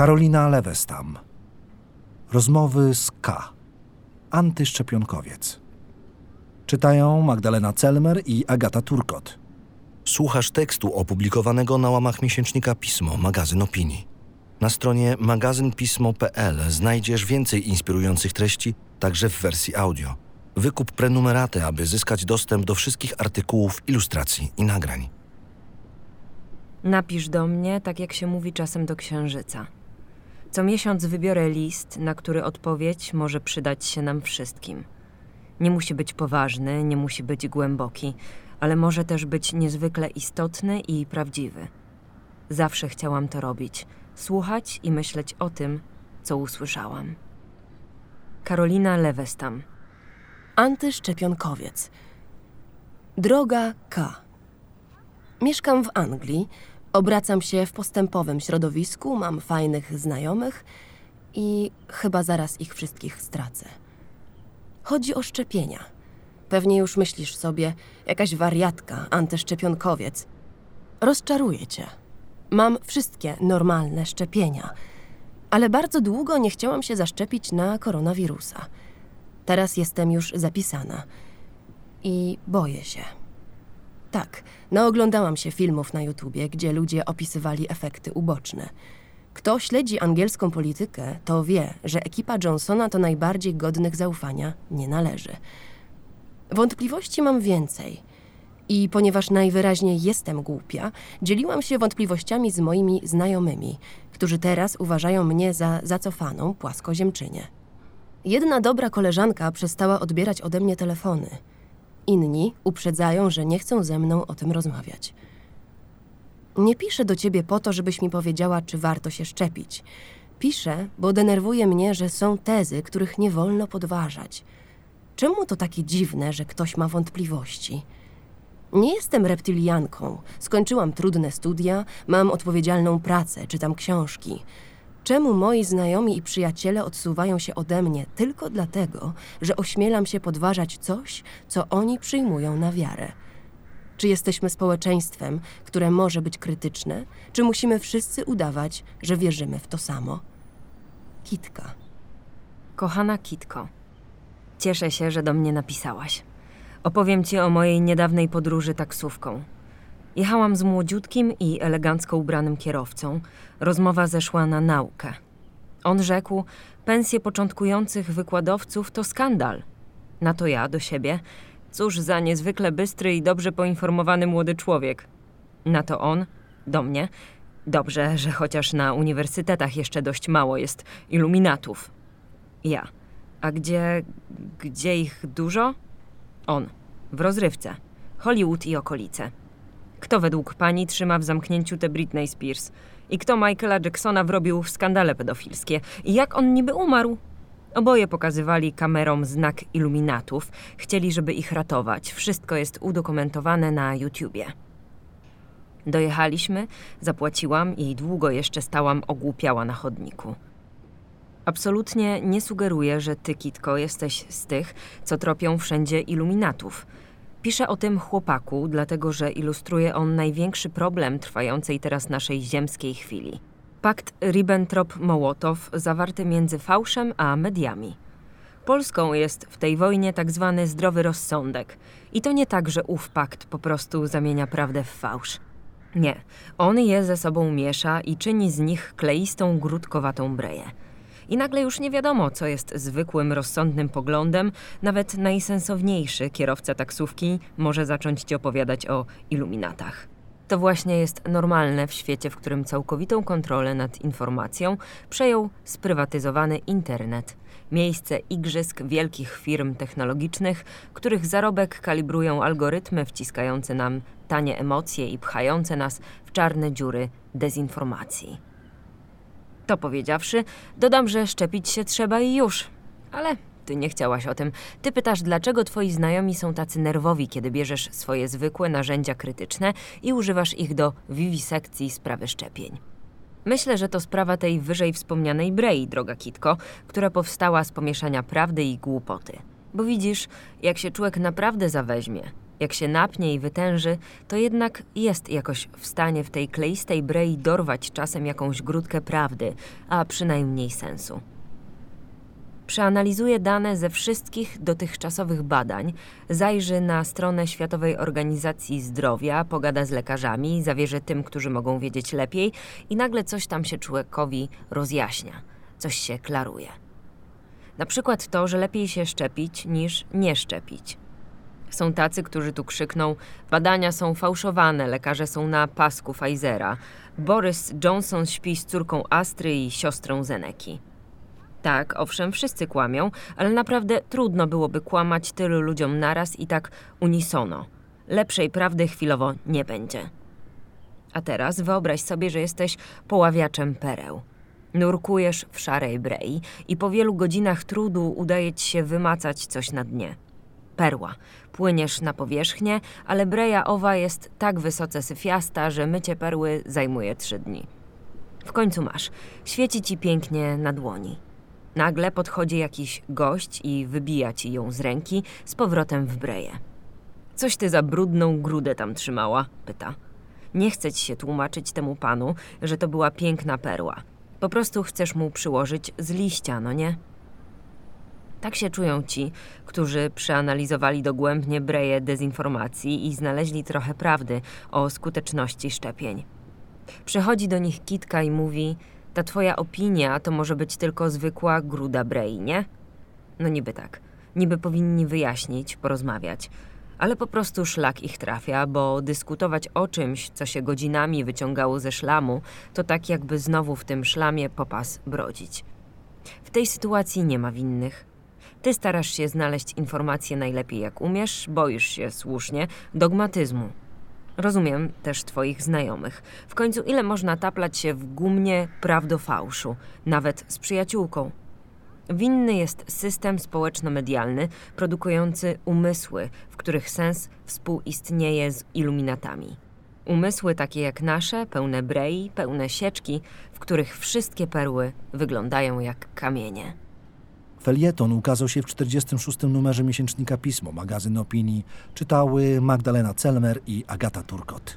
Karolina Lewestam. Rozmowy z K. Antyszczepionkowiec. Czytają Magdalena Celmer i Agata Turkot. Słuchasz tekstu opublikowanego na łamach miesięcznika Pismo, magazyn opinii. Na stronie magazynpismo.pl znajdziesz więcej inspirujących treści, także w wersji audio. Wykup prenumeraty, aby zyskać dostęp do wszystkich artykułów, ilustracji i nagrań. Napisz do mnie, tak jak się mówi czasem do księżyca. Co miesiąc wybiorę list, na który odpowiedź może przydać się nam wszystkim. Nie musi być poważny, nie musi być głęboki, ale może też być niezwykle istotny i prawdziwy. Zawsze chciałam to robić słuchać i myśleć o tym, co usłyszałam. Karolina Lewestam. Antyszczepionkowiec. Droga K. Mieszkam w Anglii, obracam się w postępowym środowisku, mam fajnych znajomych i chyba zaraz ich wszystkich stracę. Chodzi o szczepienia. Pewnie już myślisz sobie, jakaś wariatka, antyszczepionkowiec. Rozczaruję cię. Mam wszystkie normalne szczepienia, ale bardzo długo nie chciałam się zaszczepić na koronawirusa. Teraz jestem już zapisana i boję się. Tak, naoglądałam się filmów na YouTubie, gdzie ludzie opisywali efekty uboczne. Kto śledzi angielską politykę, to wie, że ekipa Johnsona to najbardziej godnych zaufania nie należy. Wątpliwości mam więcej. I ponieważ najwyraźniej jestem głupia, dzieliłam się wątpliwościami z moimi znajomymi, którzy teraz uważają mnie za zacofaną płaskoziemczynię. Jedna dobra koleżanka przestała odbierać ode mnie telefony. Inni uprzedzają, że nie chcą ze mną o tym rozmawiać. Nie piszę do ciebie po to, żebyś mi powiedziała, czy warto się szczepić. Piszę, bo denerwuje mnie, że są tezy, których nie wolno podważać. Czemu to takie dziwne, że ktoś ma wątpliwości? Nie jestem reptylianką. Skończyłam trudne studia, mam odpowiedzialną pracę, czytam książki. Czemu moi znajomi i przyjaciele odsuwają się ode mnie tylko dlatego, że ośmielam się podważać coś, co oni przyjmują na wiarę? Czy jesteśmy społeczeństwem, które może być krytyczne, czy musimy wszyscy udawać, że wierzymy w to samo? Kitka. Kochana Kitko, cieszę się, że do mnie napisałaś. Opowiem ci o mojej niedawnej podróży taksówką. Jechałam z młodziutkim i elegancko ubranym kierowcą. Rozmowa zeszła na naukę. On rzekł: Pensje początkujących wykładowców to skandal. Na to ja do siebie: Cóż za niezwykle bystry i dobrze poinformowany młody człowiek. Na to on do mnie: Dobrze, że chociaż na uniwersytetach jeszcze dość mało jest iluminatów. Ja: A gdzie. gdzie ich dużo? On. W rozrywce. Hollywood i okolice. Kto według pani trzyma w zamknięciu tę Britney Spears? I kto Michaela Jacksona wrobił w skandale pedofilskie? I jak on niby umarł? Oboje pokazywali kamerom znak iluminatów. Chcieli, żeby ich ratować. Wszystko jest udokumentowane na YouTubie. Dojechaliśmy, zapłaciłam i długo jeszcze stałam ogłupiała na chodniku. Absolutnie nie sugeruję, że ty, Kitko, jesteś z tych, co tropią wszędzie iluminatów. Piszę o tym chłopaku, dlatego że ilustruje on największy problem trwającej teraz naszej ziemskiej chwili. Pakt Ribbentrop-Mołotow zawarty między fałszem a mediami. Polską jest w tej wojnie tak zwany zdrowy rozsądek. I to nie tak, że ów pakt po prostu zamienia prawdę w fałsz. Nie, on je ze sobą miesza i czyni z nich kleistą, grudkowatą breję. I nagle już nie wiadomo, co jest zwykłym, rozsądnym poglądem. Nawet najsensowniejszy kierowca taksówki może zacząć ci opowiadać o iluminatach. To właśnie jest normalne w świecie, w którym całkowitą kontrolę nad informacją przejął sprywatyzowany internet. Miejsce igrzysk wielkich firm technologicznych, których zarobek kalibrują algorytmy wciskające nam tanie emocje i pchające nas w czarne dziury dezinformacji. To powiedziawszy, dodam, że szczepić się trzeba i już. Ale ty nie chciałaś o tym. Ty pytasz, dlaczego twoi znajomi są tacy nerwowi, kiedy bierzesz swoje zwykłe narzędzia krytyczne i używasz ich do wiwisekcji sprawy szczepień. Myślę, że to sprawa tej wyżej wspomnianej Brei, droga Kitko, która powstała z pomieszania prawdy i głupoty. Bo widzisz, jak się człowiek naprawdę zaweźmie, Jak się napnie i wytęży, to jednak jest jakoś w stanie w tej kleistej brei dorwać czasem jakąś grudkę prawdy, a przynajmniej sensu. Przeanalizuje dane ze wszystkich dotychczasowych badań, zajrzy na stronę Światowej Organizacji Zdrowia, pogada z lekarzami, zawierzy tym, którzy mogą wiedzieć lepiej i nagle coś tam się człowiekowi rozjaśnia, coś się klaruje. Na przykład to, że lepiej się szczepić niż nie szczepić. Są tacy, którzy tu krzykną: Badania są fałszowane, lekarze są na pasku Pfizera. Boris Johnson śpi z córką Astry i siostrą Zeneki. Tak, owszem, wszyscy kłamią, ale naprawdę trudno byłoby kłamać tylu ludziom naraz i tak unisono. Lepszej prawdy chwilowo nie będzie. A teraz wyobraź sobie, że jesteś poławiaczem pereł. Nurkujesz w szarej brei i po wielu godzinach trudu udaje ci się wymacać coś na dnie. Perła. Płyniesz na powierzchnię, ale breja owa jest tak wysoce syfiasta, że mycie perły zajmuje trzy dni. W końcu masz. Świeci ci pięknie na dłoni. Nagle podchodzi jakiś gość i wybija ci ją z ręki z powrotem w breję. Coś ty za brudną grudę tam trzymała? pyta. Nie chce ci się tłumaczyć temu panu, że to była piękna perła. Po prostu chcesz mu przyłożyć z liścia, no nie? Tak się czują ci, którzy przeanalizowali dogłębnie breje dezinformacji i znaleźli trochę prawdy o skuteczności szczepień. Przychodzi do nich Kitka i mówi: Ta twoja opinia to może być tylko zwykła gruda brei, nie? No niby tak. Niby powinni wyjaśnić, porozmawiać. Ale po prostu szlak ich trafia, bo dyskutować o czymś, co się godzinami wyciągało ze szlamu, to tak jakby znowu w tym szlamie popas brodzić. W tej sytuacji nie ma winnych. Ty starasz się znaleźć informacje najlepiej jak umiesz, boisz się słusznie dogmatyzmu. Rozumiem też Twoich znajomych. W końcu, ile można taplać się w gumnie prawdofałszu, nawet z przyjaciółką? Winny jest system społeczno-medialny produkujący umysły, w których sens współistnieje z iluminatami. Umysły takie jak nasze, pełne brei, pełne sieczki, w których wszystkie perły wyglądają jak kamienie. Felieton ukazał się w 46. numerze miesięcznika Pismo, magazyn opinii. Czytały Magdalena Celmer i Agata Turkot.